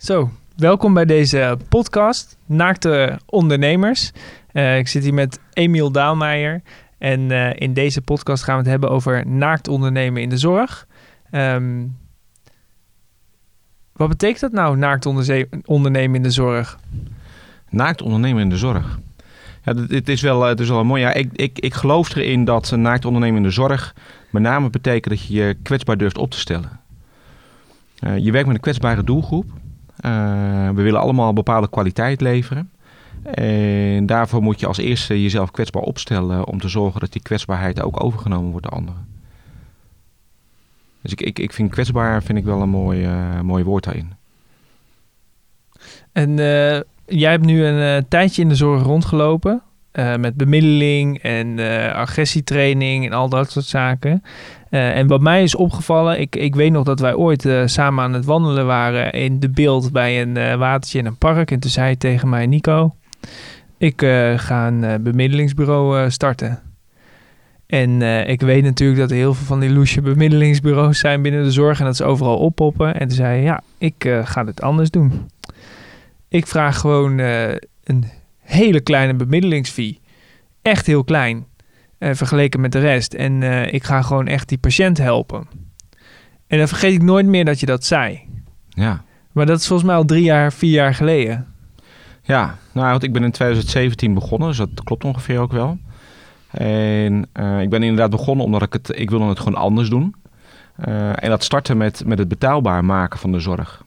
Zo, welkom bij deze podcast, Naakte Ondernemers. Uh, ik zit hier met Emiel Daalmeijer en uh, in deze podcast gaan we het hebben over naakt ondernemen in de zorg. Um, wat betekent dat nou, naakt ondernemen in de zorg? Naakt ondernemen in de zorg? Ja, het is wel, het is wel mooi. Ja, ik, ik, ik geloof erin dat naakt ondernemen in de zorg met name betekent dat je je kwetsbaar durft op te stellen. Je werkt met een kwetsbare doelgroep. Uh, we willen allemaal bepaalde kwaliteit leveren. En daarvoor moet je als eerste jezelf kwetsbaar opstellen om te zorgen dat die kwetsbaarheid ook overgenomen wordt door anderen. Dus ik, ik, ik vind kwetsbaar vind ik wel een mooi, uh, mooi woord daarin. En uh, jij hebt nu een tijdje in de zorg rondgelopen. Met bemiddeling en agressietraining en al dat soort zaken. Uh, en wat mij is opgevallen, ik, ik weet nog dat wij ooit samen aan het wandelen waren in de beeld bij een watertje in een park. En toen zei hij tegen mij, Nico, ik ga een bemiddelingsbureau starten. En ik weet natuurlijk dat er heel veel van die loesje bemiddelingsbureaus zijn binnen de zorg en dat ze overal oppoppen. En toen zei hij, ja, ik ga dit anders doen. Ik vraag gewoon een hele kleine bemiddelingsfee. Echt heel klein. Uh, vergeleken met de rest. En uh, ik ga gewoon echt die patiënt helpen. En dan vergeet ik nooit meer dat je dat zei. Ja. Maar dat is volgens mij al drie jaar, vier jaar geleden. Ja, nou, want ik ben in 2017 begonnen, dus dat klopt ongeveer ook wel. En uh, ik ben inderdaad begonnen omdat ik het, ik wilde het gewoon anders doen. en dat startte met, met het betaalbaar maken van de zorg.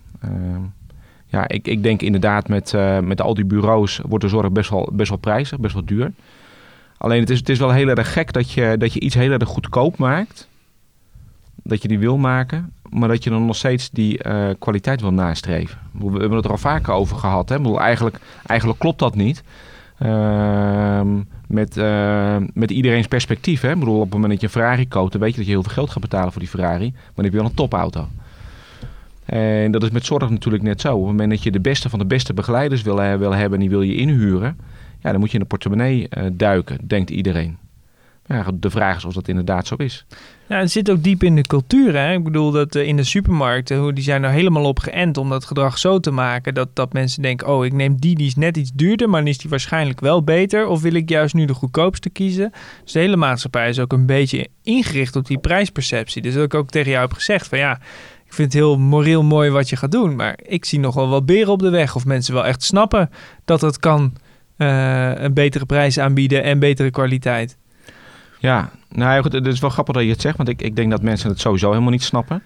Ja, ik, ik denk inderdaad met, met al die bureaus wordt de zorg best wel, best wel prijzig, best wel duur. Alleen het is, het is wel heel erg gek dat je, dat je iets heel erg goedkoop maakt. Dat je die wil maken, maar dat je dan nog steeds die uh, kwaliteit wil nastreven. We hebben het er al vaker over gehad. Hè? Bedoel, eigenlijk, eigenlijk klopt dat niet. Uh, met, uh, met iedereen's perspectief. Hè? Ik bedoel, op het moment dat je een Ferrari koopt, dan weet je dat je heel veel geld gaat betalen voor die Ferrari. Maar dan heb je wel een topauto. En dat is met zorg natuurlijk net zo. Op het moment dat je de beste van de beste begeleiders wil, wil hebben en die wil je inhuren ja, dan moet je in de portemonnee uh, duiken, denkt iedereen. Ja, de vraag is of dat inderdaad zo is. Ja, het zit ook diep in de cultuur. Hè? Ik bedoel dat uh, in de supermarkten, die zijn er helemaal op geënt om dat gedrag zo te maken dat, dat mensen denken, oh, ik neem die, die is net iets duurder, maar dan is die waarschijnlijk wel beter. Of wil ik juist nu de goedkoopste kiezen? Dus de hele maatschappij is ook een beetje ingericht op die prijsperceptie. Dus dat ik ook tegen jou heb gezegd van ja, ik vind het heel moreel mooi wat je gaat doen, maar ik zie nog wel wat beren op de weg. Of mensen wel echt snappen dat het kan uh, een betere prijs aanbieden en betere kwaliteit. Ja, nou ja, goed, het is wel grappig dat je het zegt, want ik, ik denk dat mensen het sowieso helemaal niet snappen.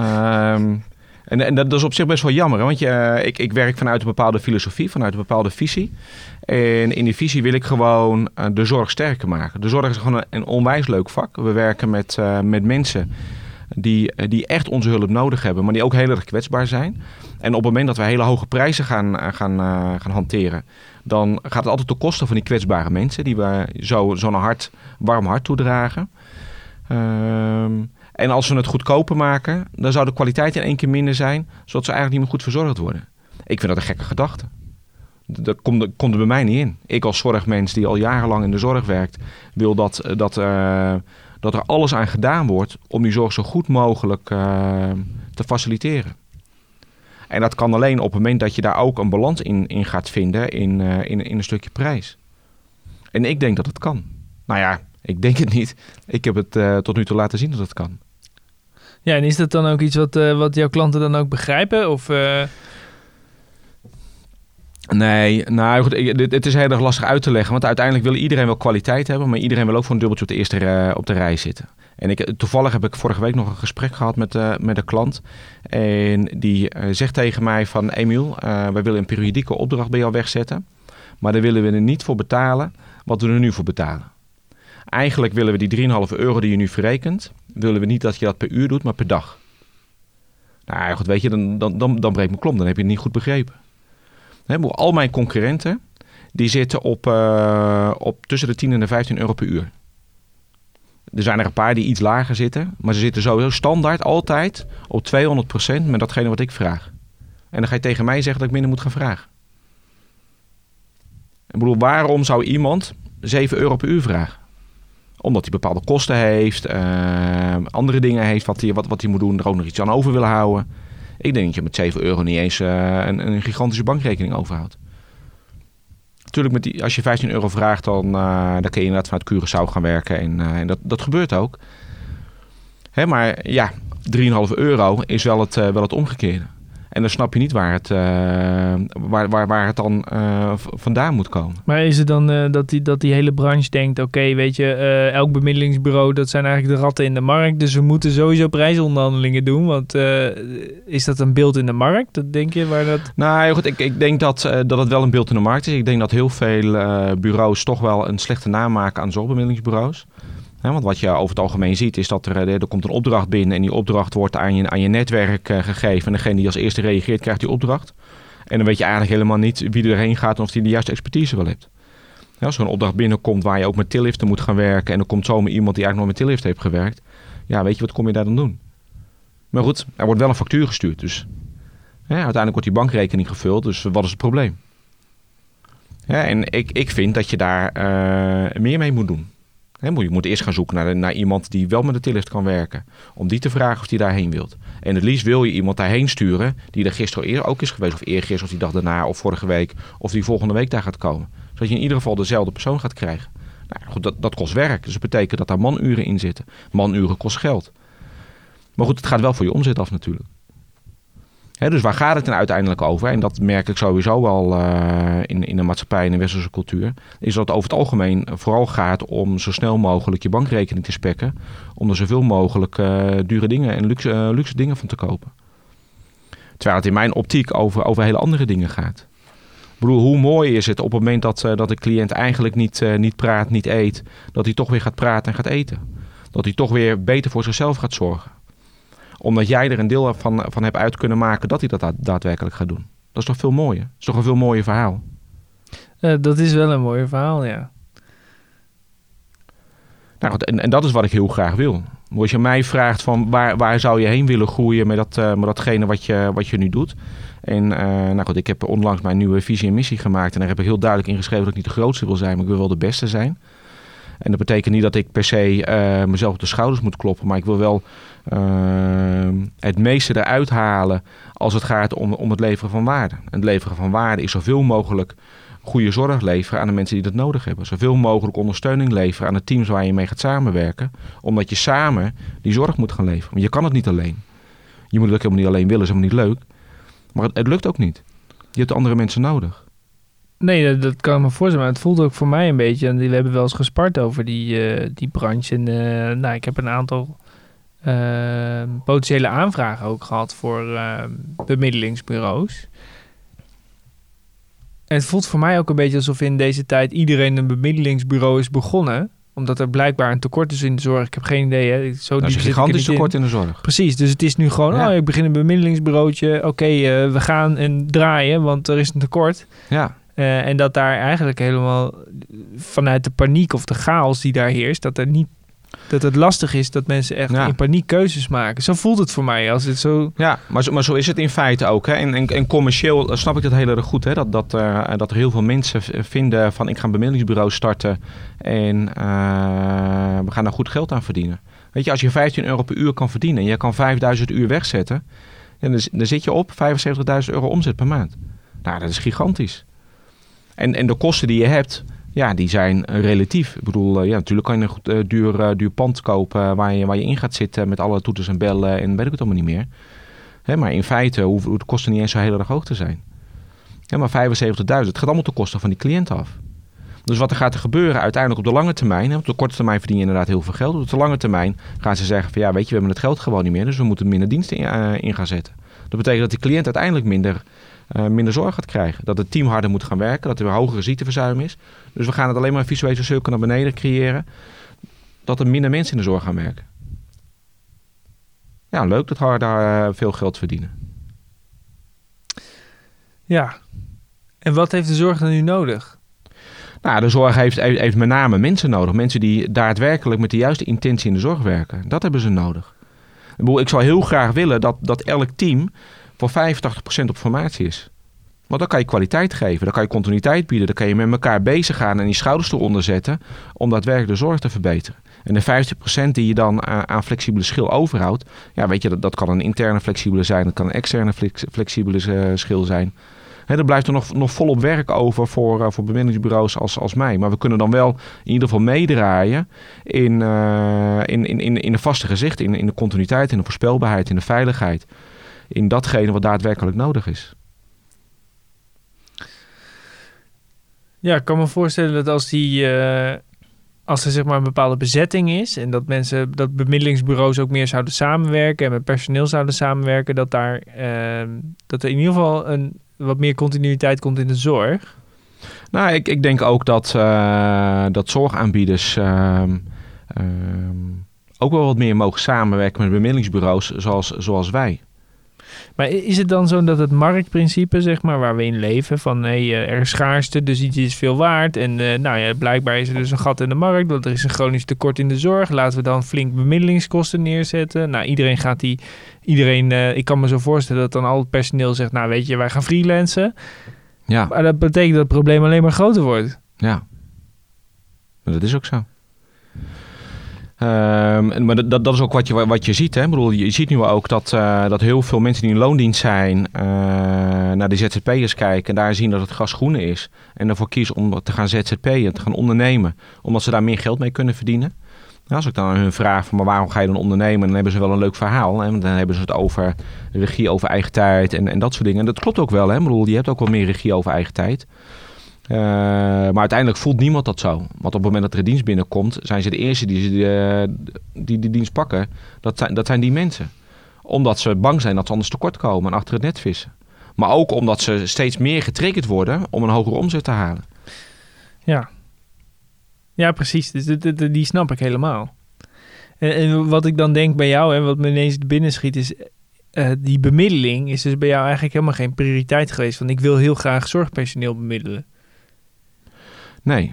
Um, en, en dat is op zich best wel jammer, want je, uh, ik, ik werk vanuit een bepaalde filosofie, vanuit een bepaalde visie. En in die visie wil ik gewoon uh, de zorg sterker maken. De zorg is gewoon een, onwijs leuk vak. We werken met, met mensen die, die echt onze hulp nodig hebben, maar die ook heel erg kwetsbaar zijn. En op het moment dat we hele hoge prijzen gaan, gaan, gaan hanteren, dan gaat het altijd ten koste van die kwetsbare mensen die we zo'n zo hart, warm hart toedragen. Um, en als we het goedkoper maken, dan zou de kwaliteit in één keer minder zijn, zodat ze eigenlijk niet meer goed verzorgd worden. Ik vind dat een gekke gedachte. Dat komt, komt er bij mij niet in. Ik als zorgmens die al jarenlang in de zorg werkt, wil dat, dat, dat er alles aan gedaan wordt om die zorg zo goed mogelijk uh, te faciliteren. En dat kan alleen op het moment dat je daar ook een balans in, in gaat vinden in, uh, in, in een stukje prijs. En ik denk dat het kan. Nou ja, ik denk het niet. Ik heb het uh, tot nu toe laten zien dat het kan. Ja, en is dat dan ook iets wat, wat jouw klanten dan ook begrijpen? Of, Nee, nou goed, het is heel erg lastig uit te leggen. Want uiteindelijk wil iedereen wel kwaliteit hebben, maar iedereen wil ook voor een dubbeltje op de eerste op de rij zitten. En ik, toevallig heb ik vorige week nog een gesprek gehad met, uh, met een klant. En die uh, zegt tegen mij van... Emiel, uh, wij willen een periodieke opdracht bij jou wegzetten. Maar daar willen we er niet voor betalen wat we er nu voor betalen. Eigenlijk willen we die 3,5 euro die je nu verrekent... willen we niet dat je dat per uur doet, maar per dag. Nou goed, weet je, dan, dan, dan, dan breekt mijn klom. Dan heb je het niet goed begrepen. Al mijn concurrenten... die zitten op, op tussen de 10 en de 15 euro per uur. Er zijn er een paar die iets lager zitten. Maar ze zitten sowieso standaard altijd op 200% met datgene wat ik vraag. En dan ga je tegen mij zeggen dat ik minder moet gaan vragen. Ik bedoel, waarom zou iemand 7 euro per uur vragen? Omdat hij bepaalde kosten heeft, uh, andere dingen heeft wat hij, wat, wat hij moet doen, er ook nog iets aan over willen houden. Ik denk dat je met 7 euro niet eens eh, een, een, gigantische bankrekening overhoudt. Natuurlijk, met die, als je 15 euro vraagt, dan, uh, dan kun je inderdaad vanuit Curaçao gaan werken. En, en dat, dat gebeurt ook. Hè, maar ja, 3,5 euro is wel het, wel het omgekeerde. En dan snap je niet waar het, uh, waar, waar, waar het dan uh, vandaan moet komen. Maar is het dan uh, dat, die, dat die hele branche denkt... oké, weet je, elk bemiddelingsbureau... dat zijn eigenlijk de ratten in de markt... dus we moeten sowieso prijsonderhandelingen doen... want is dat een beeld in de markt? Dat denk je waar dat... Nou goed, ik, ik denk dat, dat het wel een beeld in de markt is. Ik denk dat heel veel bureaus toch wel een slechte naam maken aan zorgbemiddelingsbureaus want wat je over het algemeen ziet is dat er, eh, er komt een opdracht binnen en die opdracht wordt aan je, aan je netwerk uh, gegeven. En degene die als eerste reageert krijgt die opdracht. En dan weet je eigenlijk helemaal niet wie erheen gaat en of die de juiste expertise wel heeft. Ja, als er een opdracht binnenkomt waar je ook met tilliften moet gaan werken en er komt zomaar iemand die eigenlijk nog met tillift heeft gewerkt. Ja, weet je, wat kom je daar dan doen? Maar goed, er wordt wel een factuur gestuurd. Dus uiteindelijk wordt die bankrekening gevuld. Dus wat is het probleem? Ja, en ik, ik vind dat je daar uh, meer mee moet doen je moet eerst gaan zoeken naar, naar iemand die wel met de tillift kan werken. Om die te vragen of die daarheen wilt. En het liefst wil je iemand daarheen sturen die er gisteren eer ook is geweest. Of eergisteren, of die dag daarna, of vorige week. Of die volgende week daar gaat komen. Zodat je in ieder geval dezelfde persoon gaat krijgen. Nou, goed, dat, dat kost werk. Dus dat betekent dat daar manuren in zitten. Manuren kost geld. Maar goed, het gaat wel voor je omzet af natuurlijk dus waar gaat het dan uiteindelijk over? En dat merk ik sowieso wel uh, in, in de maatschappij en de westerse cultuur. Is dat het over het algemeen vooral gaat om zo snel mogelijk je bankrekening te spekken. Om er zoveel mogelijk uh, dure dingen en luxe, uh, luxe dingen van te kopen. Terwijl het in mijn optiek over, over hele andere dingen gaat. Ik bedoel, hoe mooi is het op het moment dat, dat de cliënt eigenlijk niet, niet praat, niet eet. Dat hij toch weer gaat praten en gaat eten. Dat hij toch weer beter voor zichzelf gaat zorgen omdat jij er een deel van, van hebt uit kunnen maken dat hij dat daadwerkelijk gaat doen. Dat is toch veel mooier? Dat is toch een veel mooier verhaal? Uh, dat is wel een mooi verhaal, ja. Nou goed, en, en dat is wat ik heel graag wil. Als je mij vraagt van waar, waar zou je heen willen groeien met, dat, uh, met datgene wat je, wat je nu doet. En uh, nou goed, ik heb onlangs mijn nieuwe visie en missie gemaakt. En daar heb ik heel duidelijk in geschreven dat ik niet de grootste wil zijn, maar ik wil wel de beste zijn. En dat betekent niet dat ik per se uh, mezelf op de schouders moet kloppen. Maar ik wil wel uh, het meeste eruit halen als het gaat om, om het leveren van waarde. En het leveren van waarde is zoveel mogelijk goede zorg leveren aan de mensen die dat nodig hebben. Zoveel mogelijk ondersteuning leveren aan de teams waar je mee gaat samenwerken. Omdat je samen die zorg moet gaan leveren. Want je kan het niet alleen. Je moet het ook helemaal niet alleen willen, is helemaal niet leuk. Maar het lukt ook niet. Je hebt andere mensen nodig. Nee, dat, kan ik me voorstellen. Maar het voelt ook voor mij een beetje. En we hebben wel eens gespart over die, uh, die branche. En uh, nou, ik heb een aantal uh, potentiële aanvragen ook gehad voor bemiddelingsbureaus. En het voelt voor mij ook een beetje alsof in deze tijd iedereen een bemiddelingsbureau is begonnen omdat er blijkbaar een tekort is in de zorg. Ik heb geen idee. Hè. Zo dat is een gigantisch tekort in. de zorg. Precies. Dus het is nu gewoon, ja. oh, ik begin een bemiddelingsbureautje. Oké, we gaan en draaien, want er is een tekort. Ja. Uh, en dat daar eigenlijk helemaal vanuit de paniek of de chaos die daar heerst, dat er niet dat het lastig is dat mensen echt in paniek keuzes maken. Zo voelt het voor mij als het zo. Ja, maar zo, maar zo is het in feite ook. Hè. En, en, en commercieel snap ik dat heel erg goed. Hè. Dat, dat, uh, dat er heel veel mensen vinden van ik ga een bemiddelingsbureau starten en uh, we gaan daar goed geld aan verdienen. Weet je, als je 15 euro per uur kan verdienen en je kan 5000 uur wegzetten, dan, dan zit je op 75.000 euro omzet per maand. Nou, dat is gigantisch. En, en de kosten die je hebt, ja, die zijn relatief. Ik bedoel, eh, ja, natuurlijk kan je een uh, duur, uh, duur pand kopen waar je, waar je in gaat zitten met alle toeters en bellen en weet ik het allemaal niet meer. Hè, maar in feite hoeven de kosten niet eens zo heel erg hoog te zijn. Ja, maar 75.000, het gaat allemaal ten koste van die cliënt af. Dus wat er gaat gebeuren uiteindelijk op de lange termijn, hè, op de korte termijn verdien je inderdaad heel veel geld. Op de lange termijn gaan ze zeggen van ja, weet je, we hebben het geld gewoon niet meer, dus we moeten minder diensten in, in gaan zetten. Dat betekent dat die cliënt uiteindelijk minder uh, minder zorg gaat krijgen. Dat het team harder moet gaan werken, dat er een hogere ziekteverzuim is. Dus we gaan het alleen maar visuele cirkel naar beneden creëren. Dat er minder mensen in de zorg gaan werken. Ja, leuk dat harder uh, veel geld verdienen. Ja. En wat heeft de zorg dan nu nodig? Nou, de zorg heeft, heeft met name mensen nodig. Mensen die daadwerkelijk met de juiste intentie in de zorg werken. Dat hebben ze nodig. Ik zou heel graag willen dat, dat elk team voor 85% op formatie is. Want dan kan je kwaliteit geven, dan kan je continuïteit bieden, dan kan je met elkaar bezig gaan en die schouders eronder zetten om daadwerkelijk de zorg te verbeteren. En de 50% die je dan aan, flexibele schil overhoudt, ja, weet je, dat, dat kan een interne flexibele zijn, dat kan een externe flexibele schil zijn. He, er blijft er nog, nog volop werk over voor, uh, voor bemiddelingsbureaus als, als mij. Maar we kunnen dan wel in ieder geval meedraaien in, uh, in, in, in, in de vaste gezicht, in, in de continuïteit, in de voorspelbaarheid, in de veiligheid. In datgene wat daadwerkelijk nodig is. Ja, ik kan me voorstellen dat als die. Uh, als er zeg maar een bepaalde bezetting is en dat mensen, dat bemiddelingsbureaus ook meer zouden samenwerken en met personeel zouden samenwerken, dat daar uh, dat er in ieder geval een wat meer continuïteit komt in de zorg. Nou, ik, ik denk ook dat, uh, dat zorgaanbieders ehm, ehm, ook wel wat meer mogen samenwerken met bemiddelingsbureaus zoals, zoals wij. Maar is het dan zo dat het marktprincipe, zeg maar, waar we in leven, van hey, eh, er is schaarste, dus iets is veel waard. En uh, nou ja, blijkbaar is er dus een gat in de markt, want er is een chronisch tekort in de zorg. Laten we dan flink bemiddelingskosten neerzetten. Nou, iedereen gaat die, iedereen, uh, ik kan me zo voorstellen dat dan al het personeel zegt, nou weet je, wij gaan freelancen. Ja. Maar dat betekent dat het probleem alleen maar groter wordt. Ja, dat is ook zo. Um, maar dat, dat is ook wat je, wat je ziet. Hè? Ik bedoel, je ziet nu ook dat, uh, dat heel veel mensen die in loondienst zijn uh, naar de ZZP'ers kijken en daar zien dat het gras is. En ervoor kiezen om te gaan ZZP'en, te gaan ondernemen, omdat ze daar meer geld mee kunnen verdienen. Als ik dan aan hun vraag van maar waarom ga je dan ondernemen, dan hebben ze wel een leuk verhaal. Hè? Dan hebben ze het over regie over eigen tijd en, en dat soort dingen. En dat klopt ook wel. Hè? Ik bedoel, je hebt ook wel meer regie over eigen tijd. Uh, maar uiteindelijk voelt niemand dat zo. Want op het moment dat er een dienst binnenkomt, zijn ze de eerste die uh, die, die dienst pakken. Dat zijn, dat zijn die mensen. Omdat ze bang zijn dat ze anders tekort komen en achter het net vissen. Maar ook omdat ze steeds meer getriggerd worden om een hogere omzet te halen. Ja, ja precies. Dus die, snap ik helemaal. En, wat ik dan denk bij jou, en wat me ineens binnen schiet, is... Uh, die bemiddeling is dus bij jou eigenlijk helemaal geen prioriteit geweest. Want ik wil heel graag zorgpersoneel bemiddelen. Nee.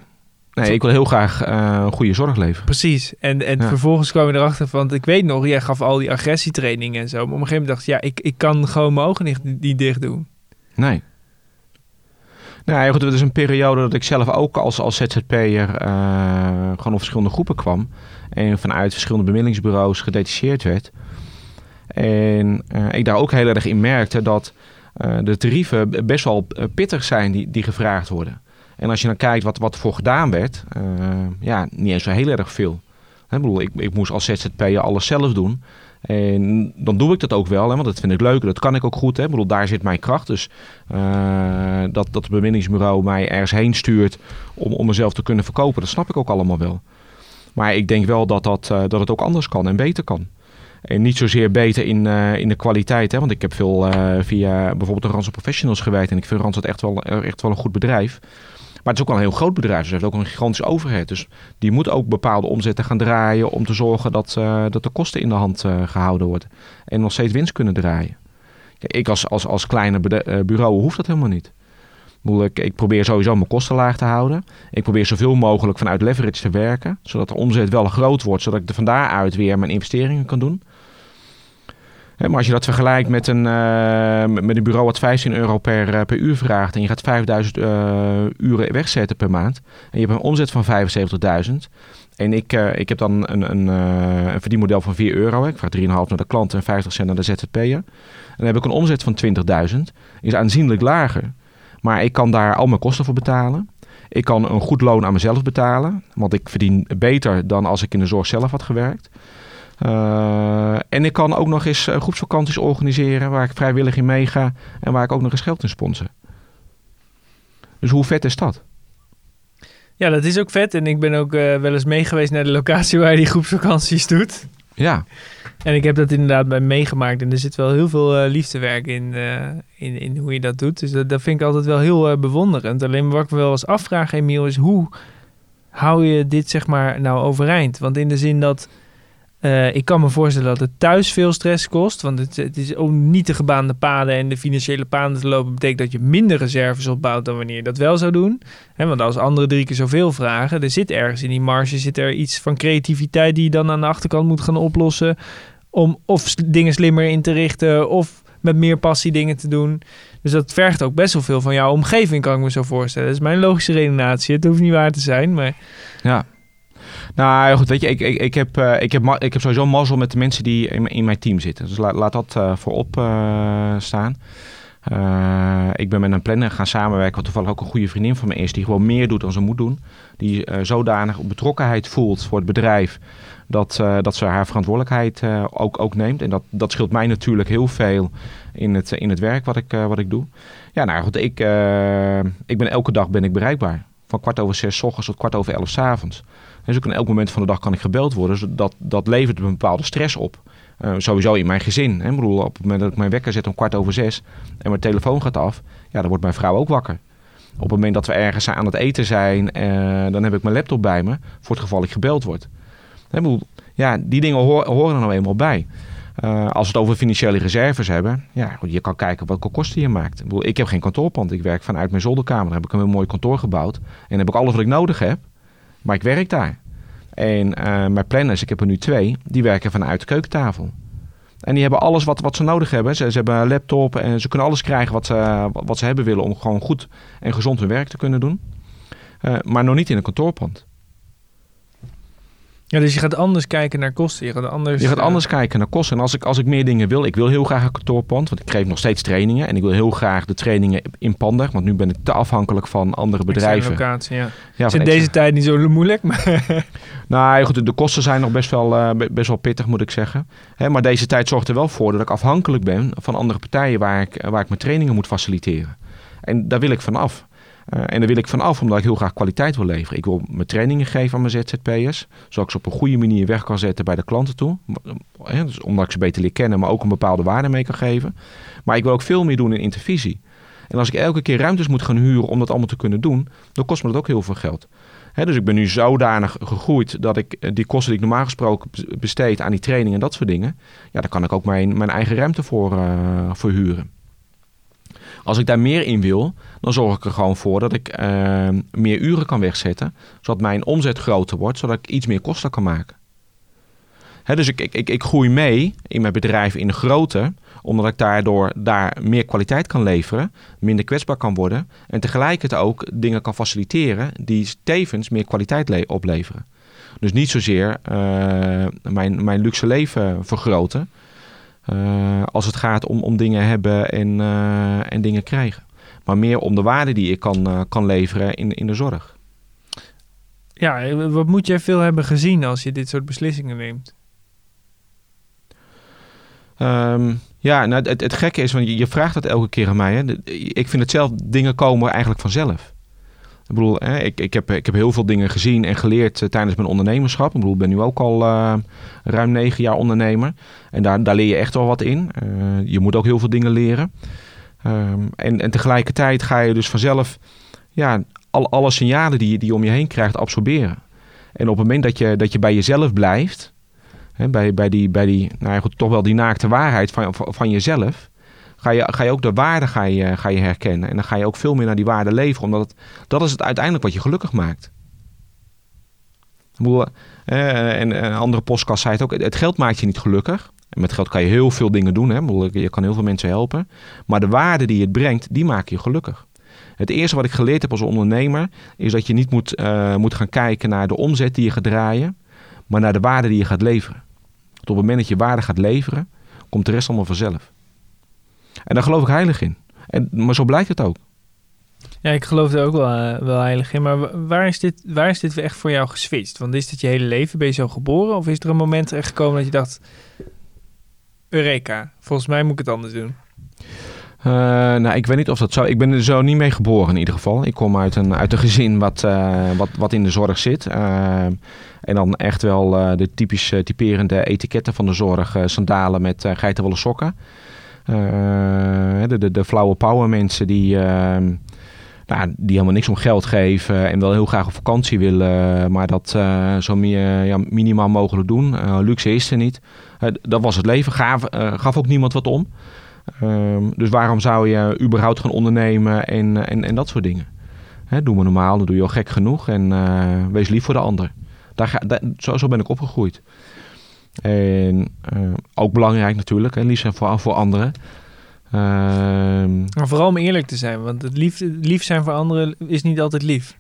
Nee, ik wil heel graag uh, goede zorg leveren. Precies. En, en vervolgens kwam je erachter van, ik weet nog, jij gaf al die agressietrainingen en zo. Maar op een gegeven moment dacht je, ja, ik, ik kan gewoon mijn ogen niet, niet dicht doen. Nee. Nou goed, het is een periode dat ik zelf ook als, als ZZP'er uh, gewoon op verschillende groepen kwam. En vanuit verschillende bemiddelingsbureaus gedetacheerd werd. En uh, ik daar ook heel erg in merkte dat uh, de tarieven best wel pittig zijn die, die gevraagd worden. En als je dan kijkt wat, wat voor gedaan werd, uh, ja, niet eens zo heel erg veel. Ik, bedoel, ik, ik moest als ZZP'er alles zelf doen. En dan doe ik dat ook wel, hè, want dat vind ik leuk. Dat kan ik ook goed. Hè. Ik bedoel, daar zit mijn kracht. Dus uh, dat, dat het bemiddingsbureau mij ergens heen stuurt om, om mezelf te kunnen verkopen, dat snap ik ook allemaal wel. Maar ik denk wel dat, dat, uh, dat het ook anders kan en beter kan. En niet zozeer beter in, in de kwaliteit. Hè? Want ik heb veel via bijvoorbeeld de Randstad Professionals gewerkt. En ik vind Randstad echt wel, echt wel een goed bedrijf. Het is ook wel een heel groot bedrijf. Dus het heeft ook een gigantische overheid. Dus die moet ook bepaalde omzetten gaan draaien om te zorgen dat, uh, dat de kosten in de hand uh, gehouden worden. En nog steeds winst kunnen draaien. Ik als, als, als kleine uh, bureau hoef dat helemaal niet. Ik, ik probeer sowieso mijn kosten laag te houden. Ik probeer zoveel mogelijk vanuit leverage te werken. Zodat de omzet wel groot wordt. Zodat ik er van daaruit weer mijn investeringen kan doen maar als je dat vergelijkt met een, uh, met een bureau wat 15 euro per, uh, per uur vraagt en je gaat 5000 uh, eh, uren wegzetten per maand en je hebt een omzet van 75.000 en ik, ik heb dan een, een, een verdienmodel van 4 euro, ik vraag 3,5 naar de klant en 50 cent naar de ZZP'er. Dan heb ik een omzet van 20.000, is aanzienlijk lager. Maar ik kan daar al mijn kosten voor betalen. Ik kan een goed loon aan mezelf betalen, want ik verdien beter dan als ik in de zorg zelf had gewerkt. Uh, en ik kan ook nog eens uh, groepsvakanties organiseren waar ik vrijwillig in meega en waar ik ook nog eens geld in sponsor. Dus hoe vet is dat? Ja, dat is ook vet. En ik ben ook uh, wel eens meegeweest naar de locatie waar je die groepsvakanties doet. Ja. En ik heb dat inderdaad bij meegemaakt. En er zit wel heel veel uh, liefdewerk in, in, in hoe je dat doet. Dus dat, dat vind ik altijd wel heel bewonderend. Alleen wat ik me wel eens afvraag, Emiel, is hoe hou je dit zeg maar nou overeind? Want in de zin dat uh, ik kan me voorstellen dat het thuis veel stress kost. Want het, het, is ook niet de gebaande paden en de financiële paden te lopen. betekent dat je minder reserves opbouwt dan wanneer je dat wel zou doen. He, want als anderen drie keer zoveel vragen, er zit ergens in die marge zit er iets van creativiteit die je dan aan de achterkant moet gaan oplossen. Om of dingen slimmer in te richten of met meer passie dingen te doen. Dus dat vergt ook best wel veel van jouw omgeving, kan ik me zo voorstellen. Dat is mijn logische redenatie. Het hoeft niet waar te zijn, maar... Ja. Nou goed, weet je, ik, ik, ik, heb, uh, ik, heb, ik heb sowieso mazzel met de mensen die in, in mijn team zitten. Dus laat, laat dat uh, voorop uh, staan. ik ben met een planner gaan samenwerken, wat toevallig ook een goede vriendin van me is, die gewoon meer doet dan ze moet doen. Die zodanig betrokkenheid voelt voor het bedrijf, dat, dat ze haar verantwoordelijkheid ook, ook neemt. En dat, dat scheelt mij natuurlijk heel veel in het, in het werk wat ik, wat ik doe. Ja, nou goed, ik, ik ben elke dag ben ik bereikbaar. Van kwart over zes s ochtends tot kwart over elf s avonds. Dus ook in elk moment van de dag kan ik gebeld worden. Dat, dat levert een bepaalde stress op. Uh, sowieso in mijn gezin. Hè. Bedoel, op het moment dat ik mijn wekker zet om kwart over zes en mijn telefoon gaat af, ja, dan wordt mijn vrouw ook wakker. Op het moment dat we ergens aan het eten zijn, uh, dan heb ik mijn laptop bij me voor het geval ik gebeld word. Bedoel, ja, die dingen horen er nou eenmaal bij. Uh, als we het over financiële reserves hebben, ja, je kan kijken welke kosten je maakt. Ik, bedoel, ik heb geen kantoorpand, ik werk vanuit mijn zolderkamer. Daar heb ik een mooi kantoor gebouwd en heb ik alles wat ik nodig heb. Maar ik werk daar. En uh, mijn planners, ik heb er nu twee, die werken vanuit de keukentafel. En die hebben alles wat, wat ze nodig hebben. Ze, hebben een laptop en ze kunnen alles krijgen wat ze, wat ze hebben willen om gewoon goed en gezond hun werk te kunnen doen. Uh, maar nog niet in een kantoorpand. Ja, dus je gaat anders kijken naar kosten. Je gaat anders, je gaat anders uh... kijken naar kosten. En als ik, als ik meer dingen wil, ik wil heel graag een kantoorpand, want ik geef nog steeds trainingen. En ik wil heel graag de trainingen in Panda, want nu ben ik te afhankelijk van andere bedrijven. Locatie, ja. ja is in deze tijd niet zo moeilijk. Maar nou goed, de kosten zijn nog best wel, uh, best wel pittig, moet ik zeggen. Hè, maar deze tijd zorgt er wel voor dat ik afhankelijk ben van andere partijen waar ik, waar ik mijn trainingen moet faciliteren. En daar wil ik vanaf. Uh, en daar wil ik vanaf, omdat ik heel graag kwaliteit wil leveren. Ik wil mijn trainingen geven aan mijn ZZP'ers, zodat ik ze op een goede manier weg kan zetten bij de klanten toe. Uh, dus omdat ik ze beter leer kennen, maar ook een bepaalde waarde mee kan geven. Maar ik wil ook veel meer doen in intervisie. En als ik elke keer ruimtes moet gaan huren om dat allemaal te kunnen doen, dan kost me dat ook heel veel geld. Dus ik ben nu zodanig gegroeid dat ik eh, die kosten die ik normaal gesproken besteed aan die training en dat soort dingen, ja, daar kan ik ook mijn, mijn eigen ruimte voor, uh, voor huren. Als ik daar meer in wil, dan zorg ik er gewoon voor dat ik uh, meer uren kan wegzetten. Zodat mijn omzet groter wordt, zodat ik iets meer kosten kan maken. Hè, dus ik, ik, ik, groei mee in mijn bedrijf in de grootte, omdat ik daardoor daar meer kwaliteit kan leveren, minder kwetsbaar kan worden en tegelijkertijd ook dingen kan faciliteren die tevens meer kwaliteit opleveren. Dus niet zozeer uh, mijn, mijn luxe leven vergroten, uh, als het gaat om, om dingen hebben en, uh, en dingen krijgen. Maar meer om de waarde die ik kan, uh, kan leveren in, in de zorg. Ja, wat moet jij veel hebben gezien als je dit soort beslissingen neemt? Um, ja, nou, het, het gekke is, want je, je vraagt dat elke keer aan mij. Hè. Ik vind het zelf, dingen komen eigenlijk vanzelf. Ik bedoel, hè, ik, ik, heb, ik heb heel veel dingen gezien en geleerd uh, tijdens mijn ondernemerschap. Ik bedoel, ik ben nu ook al uh, ruim negen jaar ondernemer. En daar, daar leer je echt wel wat in. Uh, je moet ook heel veel dingen leren. Um, en, en tegelijkertijd ga je dus vanzelf ja, al, alle signalen die je, die om je heen krijgt absorberen. En op het moment dat je, dat je bij jezelf blijft, hè, bij, bij die, bij die nou ja, toch wel die naakte waarheid van, van jezelf ga je, ga je ook de waarde ga je, ga je herkennen. En dan ga je ook veel meer naar die waarde leveren. Omdat dat is het uiteindelijk wat je gelukkig maakt. Eh, en een andere podcast zei het ook. Het geld maakt je niet gelukkig. En met geld kan je heel veel dingen doen. Hè? Je kan heel veel mensen helpen. Maar de waarde die het brengt, die maakt je gelukkig. Het eerste wat ik geleerd heb als ondernemer... is dat je niet moet, uh, moet gaan kijken naar de omzet die je gaat draaien... maar naar de waarde die je gaat leveren. op het moment dat je waarde gaat leveren... komt de rest allemaal vanzelf. En daar geloof ik heilig in. En, maar zo blijkt het ook. Ja, ik geloof er ook wel, uh, wel heilig in. Maar waar is, dit, waar is dit echt voor jou geswitcht? Want is dit je hele leven? Ben je zo geboren? Of is er een moment echt gekomen dat je dacht... Eureka, volgens mij moet ik het anders doen? Uh, nou, ik weet niet of dat zo... Ik ben er zo niet mee geboren in ieder geval. Ik kom uit een, uit een gezin wat, uh, wat, wat in de zorg zit. Uh, en dan echt wel de typisch typerende etiketten van de zorg. sandalen met geitenwolle sokken. Eh, de, de, de flauwe power mensen die, ehm, nou, die helemaal niks om geld geven en wel heel graag op vakantie willen, maar dat uh, zo ja, minimaal mogelijk doen. Uh, luxe is er niet. dat was het leven. Gaf, gaf ook niemand wat om. Ehm, dus waarom zou je überhaupt gaan ondernemen en, en, en dat soort dingen? Hè, doe maar normaal, dan doe je al gek genoeg en wees lief voor de ander. Daar daar, zo ben ik opgegroeid. En uh, ook belangrijk natuurlijk, en liefst voor, voor anderen. Ehm, Maar vooral om eerlijk te zijn, want het lief, lief zijn voor anderen is niet altijd lief.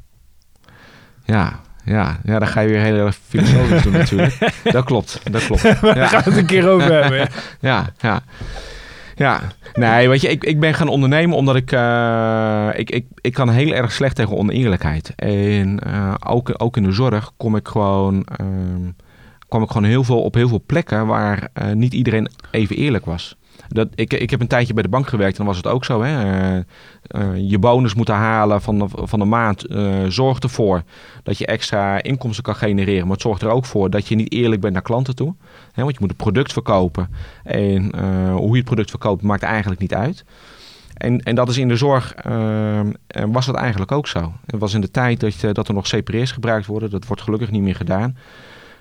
ja, ja, ja, daar ga je weer heel erg filosofisch doen natuurlijk. Dat klopt, dat klopt. Maar daar gaan we het een keer over hebben. ja. Ja, ja. Ja, nee, weet je, ik, ik ben gaan ondernemen omdat ik, eh, ik, ik, ik kan heel erg slecht tegen oneerlijkheid. En eh, ook, ook in de zorg kom ik gewoon, ehm, kwam ik gewoon heel veel op heel veel plekken waar eh, niet iedereen even eerlijk was. Dat, ik, ik heb een tijdje bij de bank gewerkt en dan was het ook zo. Hè? Eh, eh, je bonus moeten halen van de, van de maand zorgt ervoor dat je extra inkomsten kan genereren. Maar het zorgt er ook voor dat je niet eerlijk bent naar klanten toe. Hè? Want je moet een product verkopen. En hoe je het product verkoopt maakt eigenlijk niet uit. En, en dat is in de zorg, was dat eigenlijk ook zo. Het was in de tijd dat, dat er nog CPR's gebruikt worden. Dat wordt gelukkig niet meer gedaan.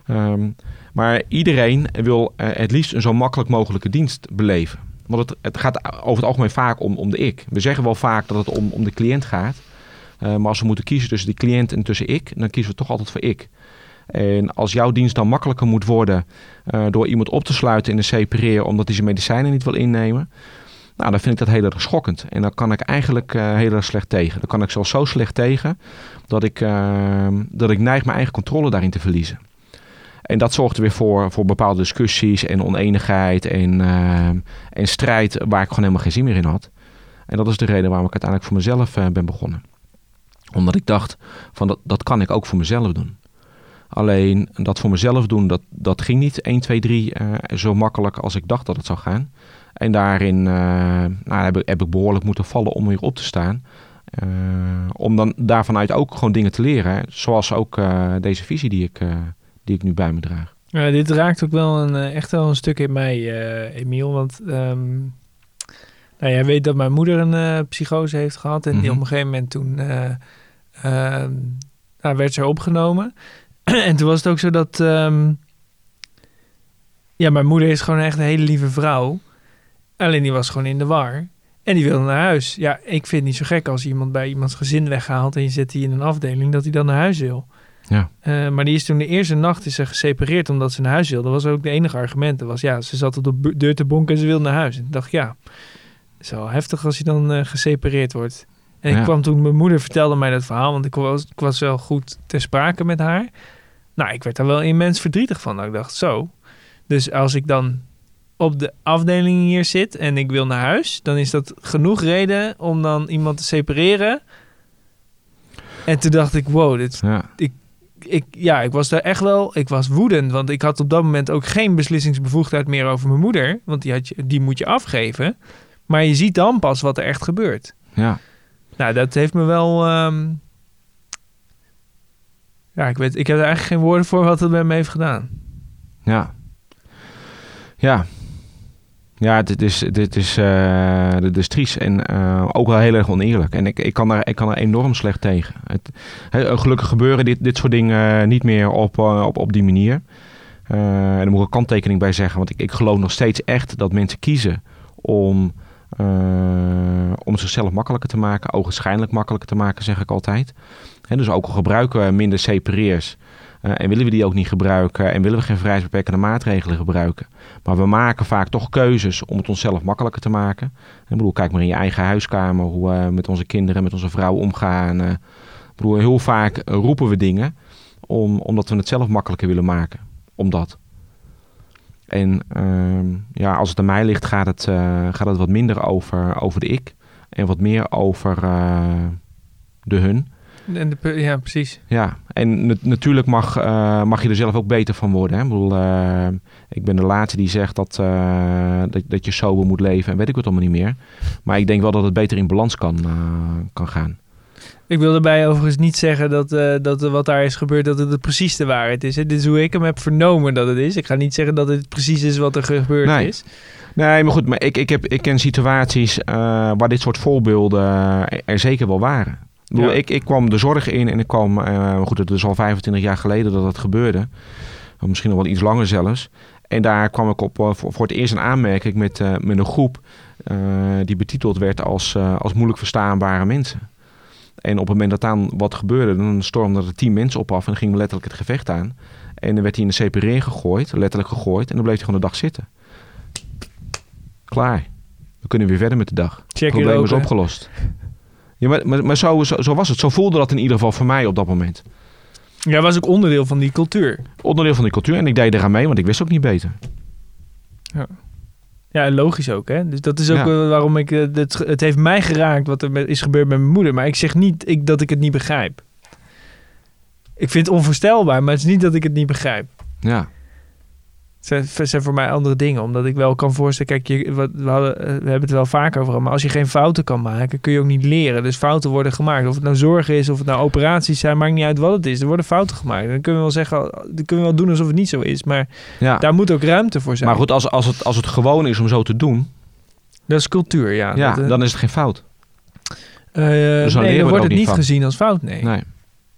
Ehm, maar iedereen wil eh, het liefst een zo makkelijk mogelijke dienst beleven. Want het, het gaat over het algemeen vaak om, om de ik. We zeggen wel vaak dat het om, om de cliënt gaat. Eh, maar als we moeten kiezen tussen de cliënt en tussen ik, dan kiezen we toch altijd voor ik. En als jouw dienst dan makkelijker moet worden eh, door iemand op te sluiten in een CPR omdat hij zijn medicijnen niet wil innemen. Nou, dan vind ik dat heel erg schokkend. En dan kan ik eigenlijk eh, heel erg slecht tegen. Dan kan ik zelfs zo slecht tegen dat ik, eh, dat ik neig mijn eigen controle daarin te verliezen. En dat zorgt er weer voor, voor bepaalde discussies en oneenigheid en, eh, en strijd waar ik gewoon helemaal geen zin meer in had. En dat is de reden waarom ik uiteindelijk voor mezelf eh, ben begonnen. Omdat ik dacht, van dat, dat kan ik ook voor mezelf doen. Alleen dat voor mezelf doen, dat, dat ging niet 1, 2, 3 eh, zo makkelijk als ik dacht dat het zou gaan. En daarin eh, nou, heb, ik, heb ik behoorlijk moeten vallen om weer op te staan. Om dan daarvanuit ook gewoon dingen te leren. Zoals ook deze visie die ik, die ik nu bij me draag. Ja, dit raakt ook wel een, eh, echt wel een stuk in mij, eh Emiel. Want ehm, nou, jij weet dat mijn moeder een eh, psychose heeft gehad. En die Mhm. op een gegeven moment toen eh, ehm, nou, werd ze opgenomen. en toen was het ook zo dat... ehm, ja, mijn moeder is gewoon echt een hele lieve vrouw. Alleen die was gewoon in de war. En die wilde naar huis. Ja, ik vind het niet zo gek als iemand bij iemands gezin weghaalt... en je zet die in een afdeling, dat hij dan naar huis wil. Ja. Eh, maar die is toen de eerste nacht is ze gesepareerd omdat ze naar huis wilde. Dat was ook de enige argument. Dat was ja, ze zat op de deur te bonken en ze wilde naar huis. En ik dacht ja, het is wel heftig als je dan eh, gesepareerd wordt. En ik kwam toen, mijn moeder vertelde mij dat verhaal, want ik was, ik was wel goed ter sprake met haar. Nou, ik werd daar wel immens verdrietig van. Dat ik dacht zo. Dus als ik dan op de afdeling hier zit en ik wil naar huis, dan is dat genoeg reden om dan iemand te separeren. En toen dacht ik, wow, dit Ja. ik, ja, ik was daar echt wel, ik was woedend, want ik had op dat moment ook geen beslissingsbevoegdheid meer over mijn moeder, want die, had je, die moet je afgeven. Maar je ziet dan pas wat er echt gebeurt. Ja. Nou, dat heeft me wel, ehm, ja, ik weet, ik heb er eigenlijk geen woorden voor wat het met me heeft gedaan. Ja. Ja. Ja, dit is, dit is, eh, dit is triest en eh, ook wel heel erg oneerlijk. En ik, ik, kan daar, ik kan er enorm slecht tegen. Het, hè, gelukkig gebeuren dit, dit soort dingen niet meer op, eh, op, op die manier. Eh, en daar moet ik een kanttekening bij zeggen. Want ik, ik geloof nog steeds echt dat mensen kiezen om, eh, om zichzelf makkelijker te maken. Ogenschijnlijk makkelijker te maken, zeg ik altijd. Hè, dus ook al gebruiken minder CPR'ers... Eh, en willen we die ook niet gebruiken en willen we geen vrijheidsbeperkende maatregelen gebruiken. Maar we maken vaak toch keuzes om het onszelf makkelijker te maken. Ik bedoel, kijk maar in je eigen huiskamer hoe we met onze kinderen, met onze vrouw omgaan. Eh, ik bedoel, heel vaak eh, roepen we dingen om, omdat we het zelf makkelijker willen maken. Omdat. En ehm, ja, als het aan mij ligt, gaat het, eh, gaat het wat minder over, over de ik. En wat meer over eh, de hun. En de, ja, precies. Ja, en nat- natuurlijk mag, eh, mag je er zelf ook beter van worden. Hè? Ik, bedoel, eh, ik ben de laatste die zegt dat, eh, dat, dat je sober moet leven en weet ik het allemaal niet meer. Maar ik denk wel dat het beter in balans kan, kan gaan. Ik wil daarbij overigens niet zeggen dat, dat wat daar is gebeurd, dat het, precies de waarheid is. Hè. Dit is hoe ik hem heb vernomen dat het is. Ik ga niet zeggen dat het precies is wat er gebeurd Nee. is. Nee, maar goed, maar ik, ik, heb, ik ken situaties waar dit soort voorbeelden er zeker wel waren. Ik, bedoel, Ja. ik, ik kwam de zorg in en ik kwam, eh, goed, het is al 25 jaar geleden dat dat gebeurde. Of Misschien nog wel iets langer zelfs. En daar kwam ik op, eh, voor, voor het eerst een aanmerking met, eh, met een groep die betiteld werd als, als moeilijk verstaanbare mensen. En op het moment dat dan wat gebeurde, dan stormden er tien mensen op af en ging letterlijk het gevecht aan. En dan werd hij in de CPR gegooid, letterlijk gegooid, en dan bleef hij gewoon de dag zitten. Klaar. We kunnen weer verder met de dag. Check Het probleem is opgelost. Ja, maar, maar, maar zo, zo, zo was het. Zo voelde dat in ieder geval voor mij op dat moment. Ja, was ook onderdeel van die cultuur. Onderdeel van die cultuur. En ik deed eraan mee, want ik wist ook niet beter. Ja, en logisch ook, hè. Dus dat is ook Ja. waarom ik... eh, het, het heeft mij geraakt wat er is gebeurd met mijn moeder. Maar ik zeg niet ik, dat ik het niet begrijp. Ik vind het onvoorstelbaar, maar het is niet dat ik het niet begrijp. Ja. Zijn, zijn voor mij andere dingen. Omdat ik wel kan voorstellen... Kijk, je, wat, we, hadden, eh, we hebben het wel vaker over. Maar als je geen fouten kan maken, kun je ook niet leren. Dus fouten worden gemaakt. Of het nou zorg is, of het nou operaties zijn. Maakt niet uit wat het is. Er worden fouten gemaakt. Dan kunnen we wel zeggen... Dan kunnen we wel doen alsof het niet zo is. Maar ja. daar moet ook ruimte voor zijn. Maar goed, als, als, het, als het gewoon is om zo te doen, Dat is cultuur, ja. ja, Dat, eh, dan is het geen fout. Nee, we dan wordt het niet niet van. gezien als fout, nee. nee.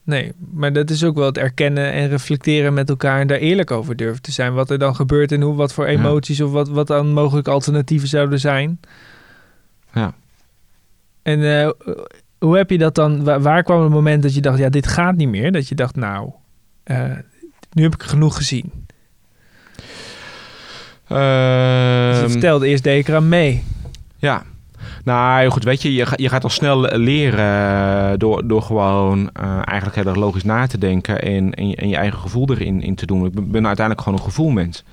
Nee. maar dat is ook wel het erkennen en reflecteren met elkaar en daar eerlijk over durven te zijn. Wat er dan gebeurt en hoe, wat voor Ja. emoties of wat, wat dan mogelijk alternatieven zouden zijn. Ja. En eh, hoe heb je dat dan, waar, waar kwam het moment dat je dacht, ja, dit gaat niet meer? Dat je dacht, nou, eh, nu heb ik genoeg gezien. Dus je vertelde, eerst eraan mee. Ja. Nou goed, weet je, je, ga- je gaat al snel leren eh, door, door gewoon eh, eigenlijk heel erg logisch na te denken en, je, en je eigen gevoel erin in te doen. Ik ben uiteindelijk gewoon een gevoelmens.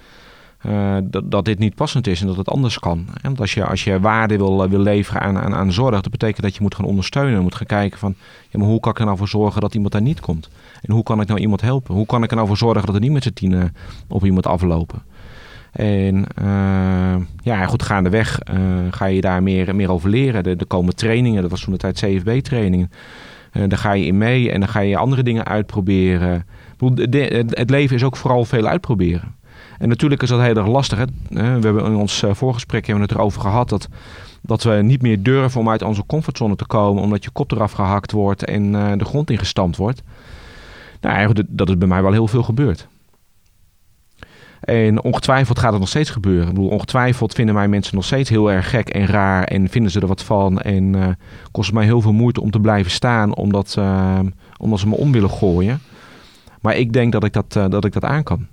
Eh, dat, dat dit niet passend is en dat het anders kan. En Want als je, als je waarde wil, wil leveren aan, aan, aan zorg, dat betekent dat je moet gaan ondersteunen. Moet gaan kijken van, ja, maar hoe kan ik er nou voor zorgen dat iemand daar niet komt? En hoe kan ik nou iemand helpen? Hoe kan ik er nou voor zorgen dat er niet met z'n tienen op iemand aflopen? En eh, ja, goed, gaandeweg eh ga je daar meer, meer over leren. Er, komen trainingen, dat was toen de tijd CFB-trainingen. Eh daar ga je in mee en dan ga je andere dingen uitproberen. Bedoel, het- leven is ook vooral veel uitproberen. En natuurlijk is dat heel erg lastig. Hè? We hebben in ons voorgesprek hebben we het erover gehad dat, dat we niet meer durven om uit onze comfortzone te komen, omdat je kop eraf gehakt wordt en de grond ingestampt wordt. Nou, eigenlijk, dat is bij mij wel heel veel gebeurd. En ongetwijfeld gaat het nog steeds gebeuren. Ik bedoel, ongetwijfeld vinden mij mensen nog steeds heel erg gek en raar. En vinden ze er wat van. En eh, kost mij heel veel moeite om te blijven staan. Omdat, eh, omdat ze me om willen gooien. Maar ik denk dat ik dat, eh, dat, ik dat aan kan.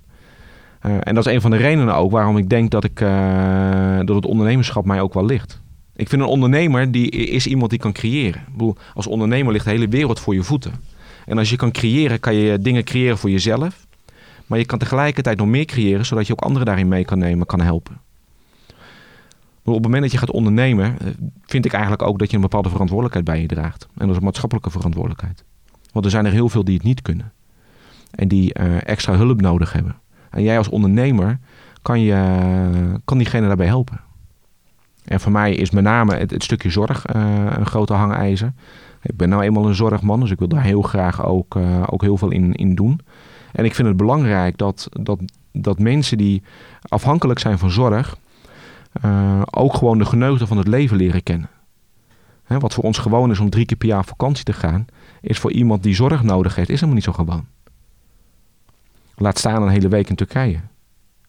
En dat is een van de redenen ook waarom ik denk dat, ik, dat het ondernemerschap mij ook wel ligt. Ik vind een ondernemer die is iemand die kan creëren. Ik bedoel, als ondernemer ligt de hele wereld voor je voeten. En als je kan creëren, kan je dingen creëren voor jezelf. Maar je kan tegelijkertijd nog meer creëren, zodat je ook anderen daarin mee kan nemen, kan helpen. Maar op het moment dat je gaat ondernemen, eh, vind ik eigenlijk ook dat je een bepaalde verantwoordelijkheid bij je draagt. En dat is een maatschappelijke verantwoordelijkheid. Want er zijn er heel veel die het niet kunnen. En die eh, extra hulp nodig hebben. En jij als ondernemer kan, je, kan diegene daarbij helpen. En voor mij is met name het, stukje zorg eh, een grote hangijzer. Ik ben nou eenmaal een zorgman, dus ik wil daar heel graag ook, eh, ook heel veel in, in doen. En ik vind het belangrijk dat, dat, dat mensen die afhankelijk zijn van zorg, eh, ook gewoon de geneugten van het leven leren kennen. Hè, wat voor ons gewoon is om drie keer per jaar op vakantie te gaan, is voor iemand die zorg nodig heeft, is helemaal niet zo gewoon. Laat staan een hele week in Turkije.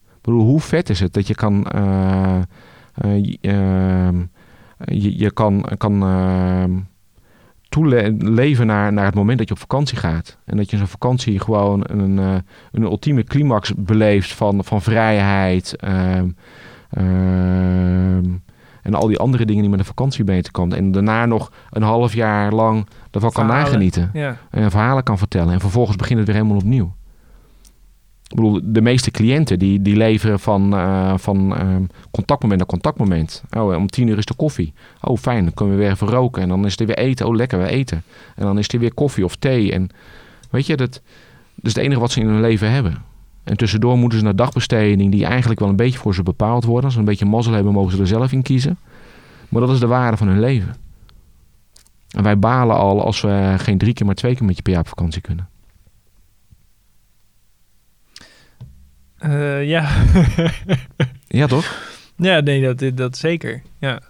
Ik bedoel, hoe vet is het dat je kan, eh, eh, je, ehm, je, je kan, kan ehm, toeleven naar, naar het moment dat je op vakantie gaat. En dat je zo'n vakantie gewoon een, eh, een ultieme climax beleeft van, van vrijheid. ehm, ehm, en al die andere dingen die met een vakantie te komen. En daarna nog een half jaar lang ervan kan nagenieten. Ja. En verhalen kan vertellen. En vervolgens begint het weer helemaal opnieuw. Ik bedoel, de meeste cliënten die, die leveren van, eh, van ehm, contactmoment naar contactmoment. Oh, om tien uur is de koffie. Oh, fijn, dan kunnen we weer even roken. En dan is er weer eten. Oh, lekker, we eten. En dan is er weer koffie of thee. En weet je, dat, is het enige wat ze in hun leven hebben. En tussendoor moeten ze naar dagbesteding, die eigenlijk wel een beetje voor ze bepaald worden. Als ze een beetje mazzel hebben, mogen ze er zelf in kiezen. Maar dat is de waarde van hun leven. En wij balen al als we geen drie keer, maar twee keer met je per jaar op vakantie kunnen. Eh, ja. Ja, toch? ja, nee, dat, dat zeker. Ja.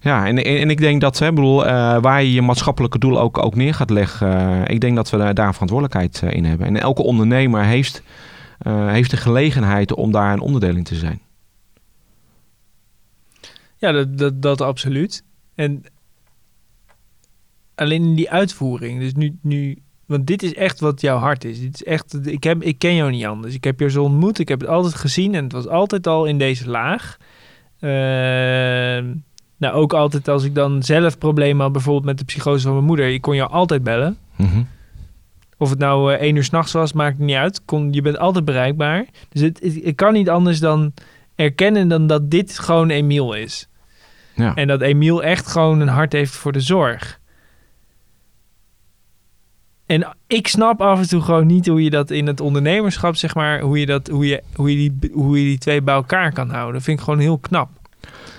Ja, en, en, ik denk dat, hè, bedoel, eh, waar je je maatschappelijke doel ook, ook neer gaat leggen, eh, ik denk dat we daar, daar een verantwoordelijkheid in hebben. En elke ondernemer heeft, heeft de gelegenheid om daar een onderdeel in te zijn. Ja, dat, dat, dat absoluut. En alleen in die uitvoering. Dus nu, nu, want dit is echt wat jouw hart is. Dit is echt, ik, heb, ik ken jou niet anders. Ik heb je zo ontmoet, ik heb het altijd gezien en het was altijd al in deze laag. Ehm, nou, ook altijd als ik dan zelf problemen had, bijvoorbeeld met de psychose van mijn moeder. Je kon je altijd bellen. Mhm. Of het nou eh, één uur s'nachts was, maakt niet uit. Kon, je bent altijd bereikbaar. Dus het, het, ik kan niet anders dan erkennen dan dat dit gewoon Emiel is. Ja. En dat Emiel echt gewoon een hart heeft voor de zorg. En ik snap af en toe gewoon niet hoe je dat in het ondernemerschap, zeg maar, hoe je, dat, hoe je, hoe je, die, hoe je die twee bij elkaar kan houden. Dat vind ik gewoon heel knap.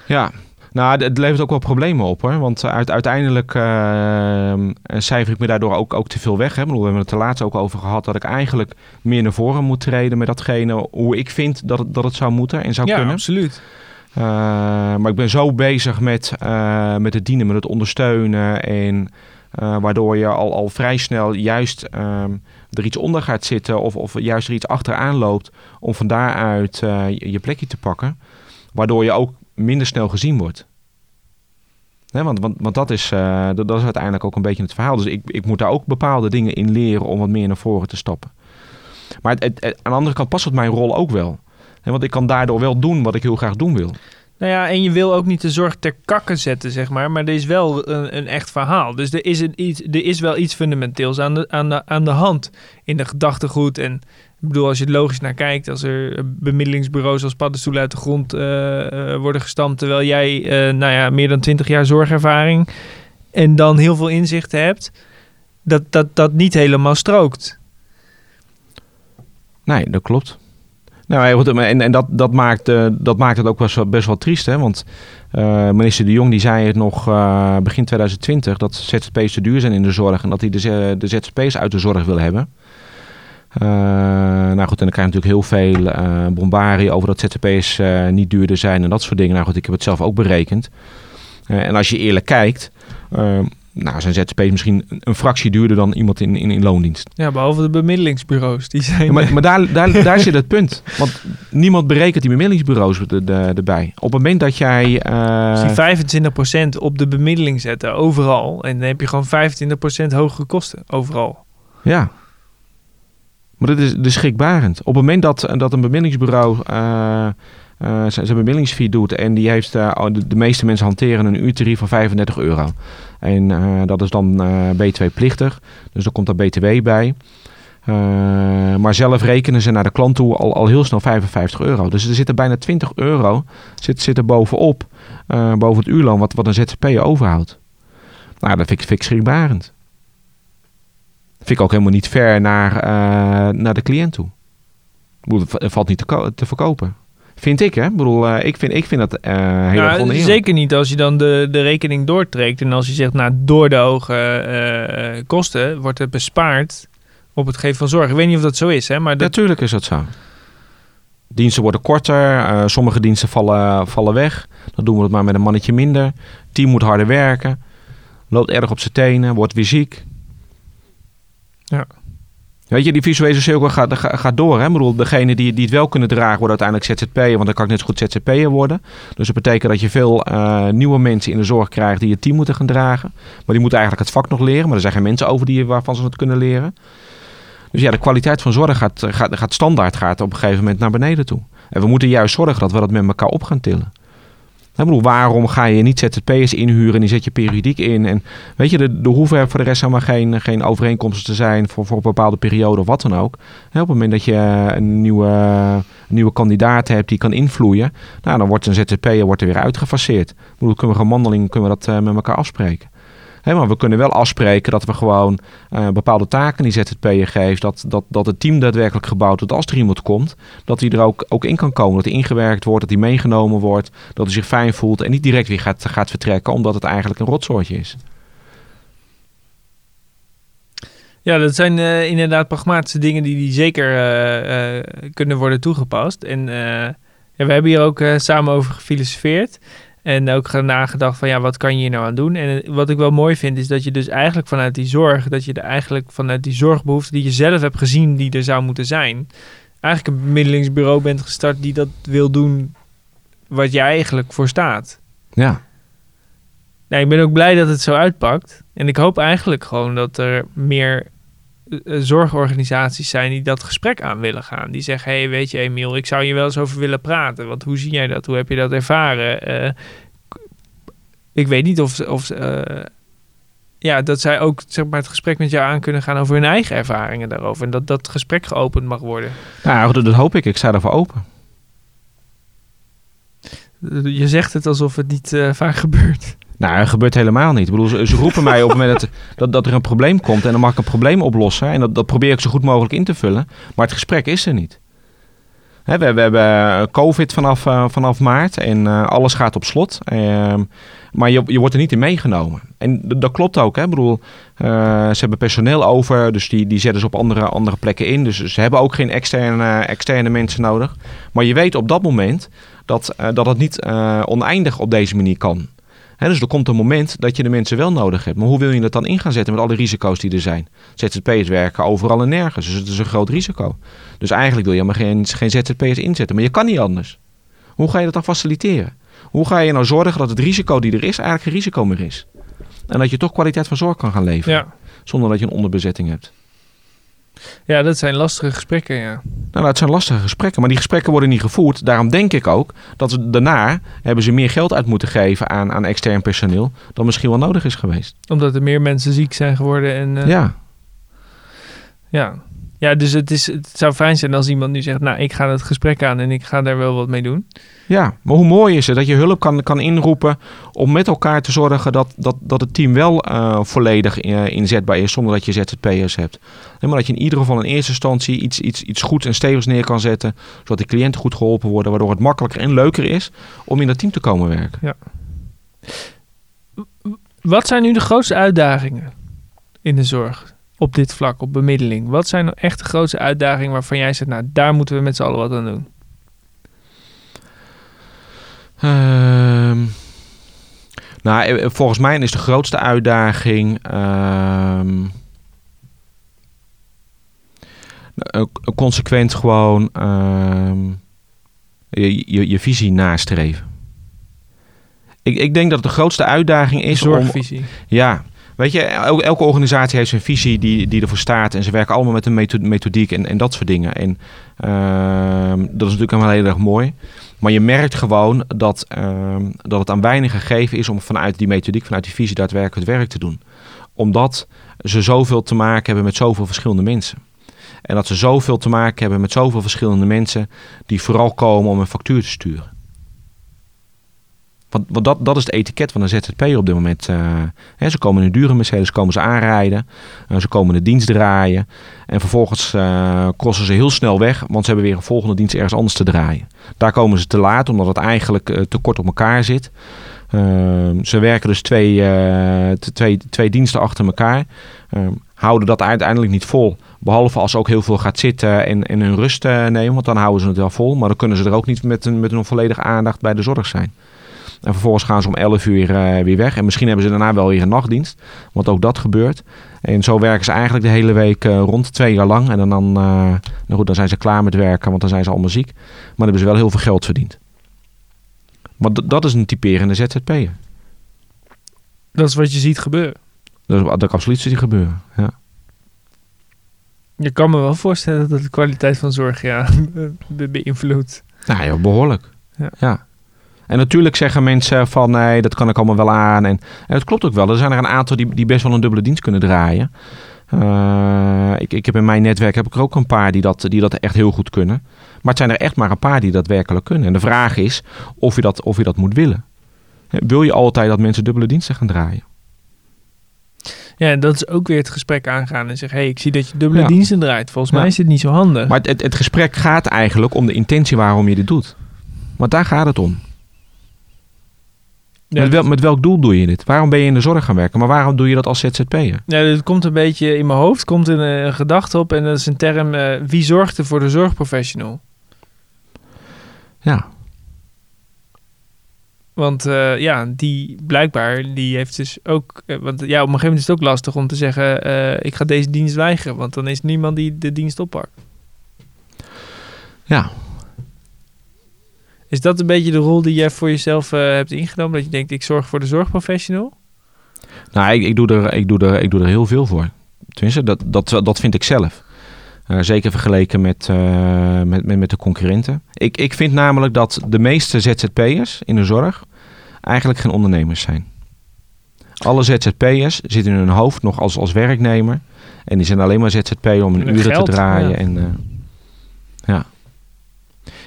Ja, nou, het- levert ook wel problemen op hoor. Want uit, uiteindelijk eh, cijfer ik me daardoor ook, ook te veel weg. Hè. Bedoel, we hebben het er laatst ook over gehad dat ik eigenlijk meer naar voren moet treden met datgene hoe ik vind dat het, dat het zou moeten en zou ja, kunnen. absoluut. Eh, maar ik ben zo bezig met, eh, met het dienen, met het ondersteunen. En eh, waardoor je al, al vrij snel juist ehm, er iets onder gaat zitten. Of, of juist er iets achteraan loopt. Om van daaruit eh, je, je plekje te pakken. Waardoor je ook minder snel gezien wordt. Want, want, want dat, is, eh, dat, is uiteindelijk ook een beetje het verhaal. Dus ik, ik moet daar ook bepaalde dingen in leren om wat meer naar voren te stappen. Maar het, aan de andere kant past het mijn rol ook wel. Hè, want ik kan daardoor wel doen wat ik heel graag doen wil. Nou ja, en je wil ook niet de zorg ter kakken zetten, zeg maar. Maar er is wel een, een echt verhaal. Dus er is, een iets, er is wel iets fundamenteels aan de, aan, aan de hand in de gedachtegoed. En ik bedoel, als je het logisch naar kijkt, als er bemiddelingsbureaus als paddenstoelen uit de grond eh, eh, worden gestampt, terwijl jij, eh, nou ja, meer dan twintig jaar zorgervaring en dan heel veel inzichten hebt, dat dat, dat niet helemaal strookt. Nee, dat klopt. Nou, goed, en, en dat, dat, maakt, eh, dat maakt het ook best wel, best wel triest. Hè? Want eh, minister De Jong die zei het nog eh, begin 2020 dat ZZP's te duur zijn in de zorg en dat hij de, de ZZP's uit de zorg wil hebben. Nou goed, en dan krijg je natuurlijk heel veel bombarie over dat ZZP's niet duurder zijn en dat soort dingen. Nou goed, ik heb het zelf ook berekend. En als je eerlijk kijkt, nou zijn ZZP's misschien een- fractie duurder dan iemand in, in, in loondienst. Ja, behalve de bemiddelingsbureaus. Die zijn, Ja, maar maar daar, daar, daar zit het punt. Want niemand berekent die bemiddelingsbureaus er- er- erbij. Op het moment dat jij... eh, Als die 25% op de bemiddeling zetten, overal. En dan heb je gewoon 25% hogere kosten, overal. ja. Maar dat is, is schrikbarend. Op het moment dat, dat een bemiddelingsbureau eh, eh, zijn, zijn bemiddelingsfee doet... en die heeft, eh, de, meeste mensen hanteren een uurtarief van 35 euro. En eh, dat is dan eh, B2-plichtig. Dus er komt daar BTW bij. Maar zelf rekenen ze naar de klant toe al, al heel snel 55 euro. Dus er zitten bijna 20 euro zit, zit er bovenop, boven het uurloon, wat, wat een ZZP'er overhoudt. Nou, dat vind ik, vind ik schrikbarend. Vind ik ook helemaal niet ver naar, naar de cliënt toe. Het valt niet te, te verkopen. Vind ik, hè? Ik bedoel, eh, ik, vind, ik vind dat eh heel Nou, erg oneerlijk. zeker niet als je dan de, de rekening doortrekt. En als je zegt, nou, door de hoge eh, kosten wordt het bespaard op het geven van zorg. Ik weet niet of dat zo is, hè? Maar dat, Natuurlijk is dat zo. Diensten worden korter, sommige diensten vallen, vallen weg. Dan doen we het maar met een mannetje minder. Team moet harder werken. Loopt erg op zijn tenen, wordt weer ziek. Ja. Weet je, die visuele cirkel gaat, gaat, door. Hè? Ik bedoel, degene die, die het wel kunnen dragen, worden uiteindelijk ZZP'er. Want dan kan ik net zo goed ZZP'er worden. Dus dat betekent dat je veel eh, nieuwe mensen in de zorg krijgt die het team moeten gaan dragen. Maar die moeten eigenlijk het vak nog leren. Maar er zijn geen mensen over die, waarvan ze het kunnen leren. Dus ja, de kwaliteit van zorg gaat, gaat, gaat standaard gaat op een gegeven moment naar beneden toe. En we moeten juist zorgen dat we dat met elkaar op gaan tillen. Ik bedoel, waarom ga je niet ZZP'ers inhuren en die zet je periodiek in? En weet je, er hoeven voor de rest helemaal geen, geen overeenkomsten te zijn voor, voor een bepaalde periode of wat dan ook. Op het moment dat je een nieuwe, een nieuwe kandidaat hebt die kan invloeien, nou, dan wordt een ZZP'er wordt er weer uitgefaseerd. Ik kunnen we mandeling kunnen we dat eh, met elkaar afspreken. Maar we kunnen wel afspreken dat we gewoon eh, bepaalde taken die ZZP'er geeft, dat, dat, dat het team daadwerkelijk gebouwd wordt als er iemand komt, dat hij er ook, ook in kan komen, dat hij ingewerkt wordt, dat hij meegenomen wordt, dat hij zich fijn voelt en niet direct weer gaat, gaat vertrekken omdat het eigenlijk een rotsoortje is. ja, dat zijn eh, inderdaad pragmatische dingen die, die zeker eh, kunnen worden toegepast. En ja, we hebben hier ook samen over gefilosofeerd. En ook nagedacht van ja, wat kan je hier nou aan doen? En eh, wat ik wel mooi vind, is dat je dus eigenlijk vanuit die zorg, dat je er eigenlijk vanuit die zorgbehoefte die je zelf hebt gezien, die er zou moeten zijn, eigenlijk een bemiddelingsbureau bent gestart die dat wil doen wat jij eigenlijk voor staat. Ja. Nou, ik ben ook blij dat het zo uitpakt. En ik hoop eigenlijk gewoon dat er meer zorgorganisaties zijn die dat gesprek aan willen gaan. Die zeggen, hey, weet je Emiel, ik zou je wel eens over willen praten. Want hoe zie jij dat? Hoe heb je dat ervaren? Eh, ik weet niet of, of eh, ja, dat zij ook zeg maar, het gesprek met jou aan kunnen gaan over hun eigen ervaringen daarover. En dat dat gesprek geopend mag worden. Nou, dat, hoop ik. Ik sta ervoor open. Je zegt het alsof het niet eh, vaak gebeurt. Nou, dat gebeurt helemaal niet. Ik bedoel, ze, roepen mij op het moment dat, dat, dat er een probleem komt en dan mag ik een probleem oplossen. En dat, dat probeer ik zo goed mogelijk in te vullen. Maar het gesprek is er niet. Hè, we, we hebben COVID vanaf, eh, vanaf maart en eh, alles gaat op slot. Ehm, maar je, je wordt er niet in meegenomen. En dat klopt ook. Hè? Ik bedoel, eh, ze hebben personeel over, dus die, die zetten ze op andere, andere plekken in. Dus ze hebben ook geen externe, externe mensen nodig. Maar je weet op dat moment dat, eh, dat het niet eh, oneindig op deze manier kan. Dus er komt een moment dat je de mensen wel nodig hebt. Maar hoe wil je dat dan in gaan zetten met alle risico's die er zijn? ZZP'ers werken overal en nergens, dus het is een groot risico. Dus eigenlijk wil je maar geen, geen ZZP'ers inzetten. Maar je kan niet anders. Hoe ga je dat dan faciliteren? Hoe ga je nou zorgen dat het risico die er is eigenlijk geen risico meer is? En dat je toch kwaliteit van zorg kan gaan leveren. Ja. Zonder dat je een onderbezetting hebt. Ja, dat zijn lastige gesprekken, ja. Nou, dat zijn lastige gesprekken, maar die gesprekken worden niet gevoerd. Daarom denk ik ook dat ze daarna hebben ze meer geld uit moeten geven aan, aan extern personeel dan misschien wel nodig is geweest. Omdat er meer mensen ziek zijn geworden. En, eh, Ja, ja. Ja, dus het, is, het zou fijn zijn als iemand nu zegt... nou, ik ga het gesprek aan en ik ga daar wel wat mee doen. ja, maar hoe mooi is het dat je hulp kan, kan inroepen om met elkaar te zorgen dat, dat, dat het team wel eh, volledig eh, inzetbaar is zonder dat je ZZP'ers hebt. Nee, maar dat je in ieder geval in eerste instantie iets, iets, iets goeds en stevigs neer kan zetten, zodat de cliënten goed geholpen worden, waardoor het makkelijker en leuker is om in dat team te komen werken. Wat zijn nu de grootste uitdagingen in de zorg op dit vlak, op bemiddeling? Wat zijn nou echt de grootste uitdagingen waarvan jij zegt... nou, daar moeten we met z'n allen wat aan doen? Ehm, nou, eh, volgens mij is de grootste uitdaging ehm, eh, consequent gewoon ehm, je, je, je visie nastreven. Ik, ik denk dat de grootste uitdaging is om, Zorgvisie. ja, weet je, el- elke organisatie heeft zijn visie die, die ervoor staat. En ze werken allemaal met een metho- methodiek en, en dat soort dingen. En ehm, dat is natuurlijk wel heel erg mooi. Maar je merkt gewoon dat, ehm, dat het aan weinig gegeven is om vanuit die methodiek, vanuit die visie daadwerkelijk het werk te doen. Omdat ze zoveel te maken hebben met zoveel verschillende mensen. En dat ze zoveel te maken hebben met zoveel verschillende mensen die vooral komen om een factuur te sturen. Want, dat, dat is het etiket van een ZZP'er op dit moment. eh. hè, ze komen in een dure Mercedes, komen ze aanrijden. eh, ze komen de dienst draaien. En vervolgens eh crossen ze heel snel weg, want ze hebben weer een volgende dienst ergens anders te draaien. Daar komen ze te laat, omdat het eigenlijk te kort op elkaar zit. Ehm, ze werken dus twee, twee, twee diensten achter elkaar. Ehm, houden dat uiteindelijk niet vol. Behalve als ze ook heel veel gaat zitten en, hun rust nemen. Want dan houden ze het wel vol. Maar dan kunnen ze er ook niet met met een volledige aandacht bij de zorg zijn. En vervolgens gaan ze om 11 uur eh, weer weg. En misschien hebben ze daarna wel weer een nachtdienst. Want ook dat gebeurt. En zo werken ze eigenlijk de hele week eh, rond, twee jaar lang. En dan, dan, eh, nou goed, dan zijn ze klaar met werken, want dan zijn ze allemaal ziek. Maar dan hebben ze wel heel veel geld verdiend. D- dat is een typerende ZZP'er. Dat is wat je ziet gebeuren. Dat, dat kan absoluut zien gebeuren. Ja. Je kan me wel voorstellen dat de kwaliteit van zorg ja, be- beïnvloedt. Nou ja, behoorlijk. Ja. Ja. En natuurlijk zeggen mensen van nee, dat kan ik allemaal wel aan. En, en dat klopt ook wel. Er zijn er een aantal die, die best wel een dubbele dienst kunnen draaien. Eh, ik, ik heb in mijn netwerk heb ik er ook een paar die dat, die dat echt heel goed kunnen. Maar het zijn er echt maar een paar die dat werkelijk kunnen. En de vraag is of je dat, of je dat moet willen. Wil je altijd dat mensen dubbele diensten gaan draaien? Ja, en dat is ook weer het gesprek aangaan en zeggen... hé, hey, ik zie dat je dubbele Ja. diensten draait. Volgens Ja. mij is dit niet zo handig. Maar het, het, het gesprek gaat eigenlijk om de intentie waarom je dit doet. Want daar gaat het om. Ja, met, wel, met welk doel doe je dit? Waarom ben je in de zorg gaan werken? Maar waarom doe je dat als ZZP'er? Ja, dit komt een beetje in mijn hoofd, komt een, eh, een gedachte op en dat is een term, eh, wie zorgt er voor de zorgprofessional? Ja. Want eh, ja, die blijkbaar, die heeft dus ook, want ja, op een gegeven moment is het ook lastig om te zeggen, ik ga deze dienst weigeren, want dan is niemand die de dienst oppakt. Ja. Is dat een beetje de rol die jij voor jezelf eh, hebt ingenomen, dat je denkt, ik zorg voor de zorgprofessional? Nou, ik, ik, doe er, ik, doe er, ik doe er heel veel voor. Tenminste, dat, dat, dat vind ik zelf. Uh, zeker vergeleken met, uh, met, met, met, de concurrenten. Ik, ik vind namelijk dat de meeste ZZP'ers in de zorg eigenlijk geen ondernemers zijn. Alle ZZP'ers zitten in hun hoofd nog als, als werknemer. En die zijn alleen maar ZZP'er om een uren te draaien. Ja. En.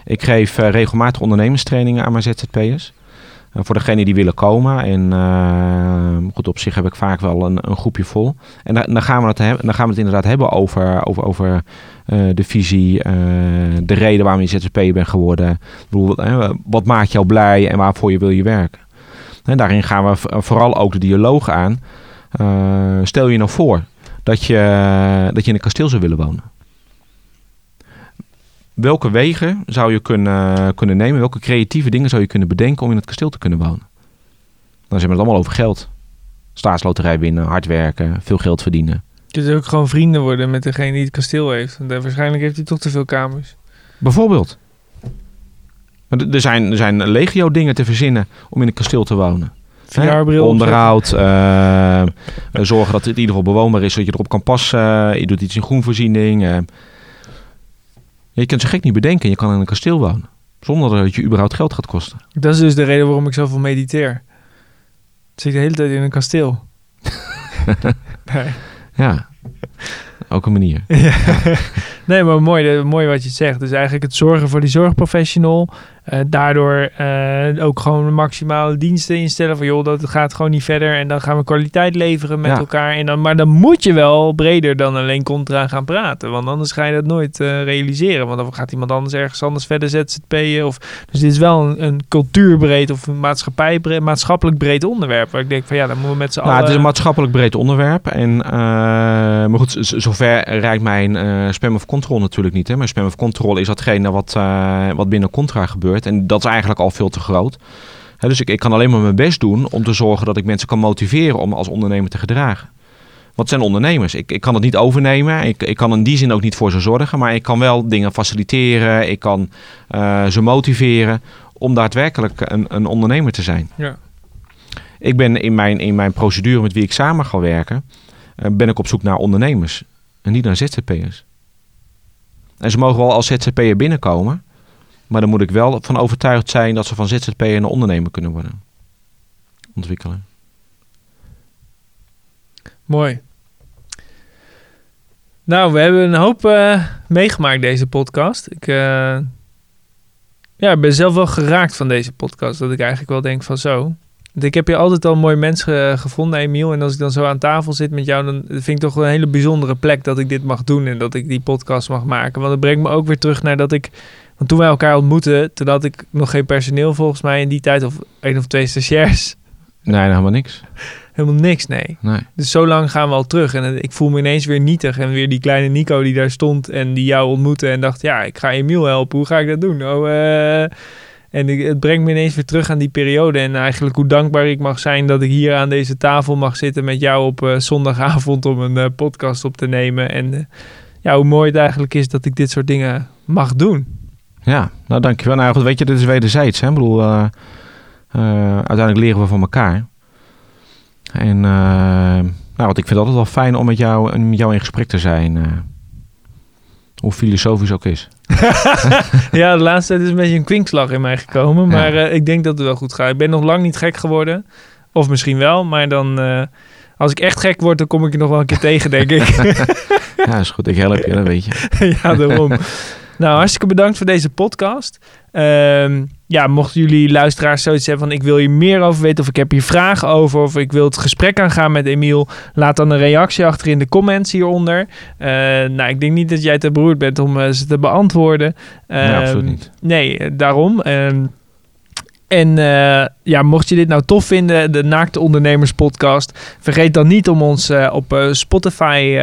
Ik geef regelmatig ondernemerstrainingen aan mijn ZZP'ers. voor degenen die willen komen. En goed, op zich heb ik vaak wel een, een groepje vol. En dan, dan, gaan we het dan gaan we het inderdaad hebben over, over, over de visie, de reden waarom je ZZP'er bent geworden. Wat maakt jou blij en waarvoor je wil je werken. En daarin gaan we vooral ook de dialoog aan. Stel je nou voor dat je, dat je in een kasteel zou willen wonen. Welke wegen zou je kunnen, kunnen nemen? Welke creatieve dingen zou je kunnen bedenken om in het kasteel te kunnen wonen? Dan zijn we het allemaal over geld. Staatsloterij winnen, hard werken, veel geld verdienen. Je kunt ook gewoon vrienden worden met degene die het kasteel heeft. Want waarschijnlijk heeft hij toch te veel kamers. Bijvoorbeeld. Er zijn, er zijn legio dingen te verzinnen om in een kasteel te wonen. VR-bril Onderhoud, uh, zorgen dat het in ieder geval bewoonbaar is, zodat je erop kan passen. je doet iets in groenvoorziening. Uh. Je kunt ze gek niet bedenken. Je kan in een kasteel wonen. Zonder dat het je überhaupt geld gaat kosten. Dat is dus de reden waarom ik zoveel mediteer. Ik zit de hele tijd in een kasteel. nee. Ja, ook een manier. Ja. nee, maar mooi, mooi wat je zegt. Dus eigenlijk het zorgen voor die zorgprofessional. Uh, daardoor uh, ook gewoon maximale diensten instellen van joh, dat gaat gewoon niet verder en dan gaan we kwaliteit leveren met elkaar. En dan, maar dan moet je wel breder dan alleen contra gaan praten, want anders ga je dat nooit uh, realiseren. Want dan gaat iemand anders ergens anders verder ZZP'en. Of, dus dit is wel een, een cultuurbreed of een maatschappij, maatschappelijk breed onderwerp. Waar ik denk van ja, dan moeten we met z'n nou, allen... Het is een maatschappelijk breed onderwerp. En, maar goed, zover reikt mijn spam of control natuurlijk niet. Hè. Mijn spam of control is datgene wat, wat binnen contra gebeurt. En dat is eigenlijk al veel te groot. dus ik, ik kan alleen maar mijn best doen om te zorgen dat ik mensen kan motiveren om als ondernemer te gedragen. Wat zijn ondernemers? Ik, ik kan het niet overnemen. Ik, ik kan in die zin ook niet voor ze zorgen. Maar ik kan wel dingen faciliteren. Ik kan uh, ze motiveren om daadwerkelijk een, een ondernemer te zijn. Ja. Ik ben in mijn, in mijn procedure met wie ik samen ga werken, uh, ben ik op zoek naar ondernemers. En niet naar ZZP'ers. En ze mogen wel als ZZP'er binnenkomen. Maar dan moet ik wel van overtuigd zijn dat ze van ZZP'er naar ondernemer kunnen worden. Ontwikkelen. Mooi. Nou, we hebben een hoop uh, meegemaakt deze podcast. Ik uh, ja, ben zelf wel geraakt van deze podcast. Dat ik eigenlijk wel denk van zo. Ik heb je altijd al mooie mensen gevonden, Emiel. En als ik dan zo aan tafel zit met jou, dan vind ik toch een hele bijzondere plek dat ik dit mag doen en dat ik die podcast mag maken. Want het brengt me ook weer terug naar dat ik want toen wij elkaar ontmoetten, toen had ik nog geen personeel volgens mij in die tijd, of één of twee stagiairs. Nee, helemaal niks. Helemaal niks, nee. nee. Dus zo lang gaan we al terug. En ik voel me ineens weer nietig. En weer die kleine Nico die daar stond en die jou ontmoette. En dacht, ja, ik ga Emiel helpen. Hoe ga ik dat doen? Oh, uh... En het brengt me ineens weer terug aan die periode. En eigenlijk hoe dankbaar ik mag zijn dat ik hier aan deze tafel mag zitten met jou op uh, zondagavond om een uh, podcast op te nemen. En ja, hoe mooi het eigenlijk is dat ik dit soort dingen mag doen. Ja, nou dankjewel. Nou goed, weet je, dit is wederzijds. Hè? Ik bedoel, uh, uh, uiteindelijk leren we van elkaar. En uh, nou, wat ik vind altijd wel fijn om met jou, met jou in gesprek te zijn. hoe filosofisch ook is. ja, de laatste tijd is een beetje een kwinkslag in mij gekomen. Maar ja. ik denk dat het wel goed gaat. Ik ben nog lang niet gek geworden. Of misschien wel, maar dan... als ik echt gek word, dan kom ik je nog wel een keer tegen, denk ik. ja, is goed. Ik help je, dat weet je. ja, daarom. Nou, hartstikke bedankt voor deze podcast. Um, ja, mochten jullie luisteraars zoiets hebben van ik wil hier meer over weten of ik heb hier vragen over of ik wil het gesprek aangaan met Emiel, laat dan een reactie achter in de comments hieronder. Uh, nou, ik denk niet dat jij te beroerd bent om uh, ze te beantwoorden. Um, nee, absoluut niet. Nee, daarom. Um, en uh, ja, mocht je dit nou tof vinden, de Naakte Ondernemers podcast, vergeet dan niet om ons op Spotify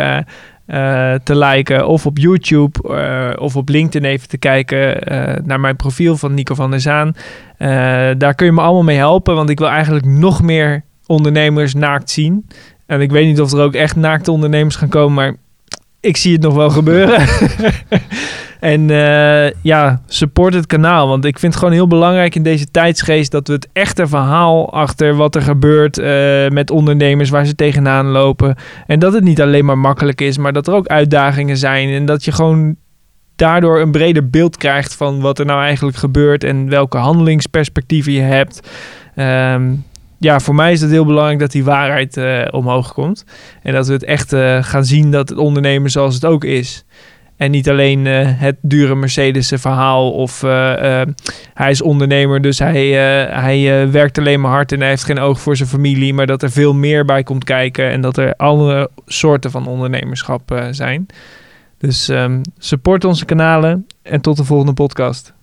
uh, te liken of op YouTube uh, of op LinkedIn even te kijken uh, naar mijn profiel van Nico van der Zaan. daar kun je me allemaal mee helpen, want ik wil eigenlijk nog meer ondernemers naakt zien. En ik weet niet of er ook echt naakte ondernemers gaan komen, maar ik zie het nog wel gebeuren. En uh, ja, support het kanaal. Want ik vind het gewoon heel belangrijk in deze tijdsgeest dat we het echte verhaal achter wat er gebeurt uh, met ondernemers, waar ze tegenaan lopen. En dat het niet alleen maar makkelijk is, maar dat er ook uitdagingen zijn. En dat je gewoon daardoor een breder beeld krijgt van wat er nou eigenlijk gebeurt en welke handelingsperspectieven je hebt. Um, ja, voor mij is het heel belangrijk dat die waarheid uh, omhoog komt. En dat we het echt gaan zien dat het ondernemen zoals het ook is. En niet alleen uh, het dure Mercedes verhaal of hij is ondernemer, dus hij, hij werkt alleen maar hard en hij heeft geen oog voor zijn familie. Maar dat er veel meer bij komt kijken en dat er alle soorten van ondernemerschap zijn. Dus um, support onze kanalen en tot de volgende podcast.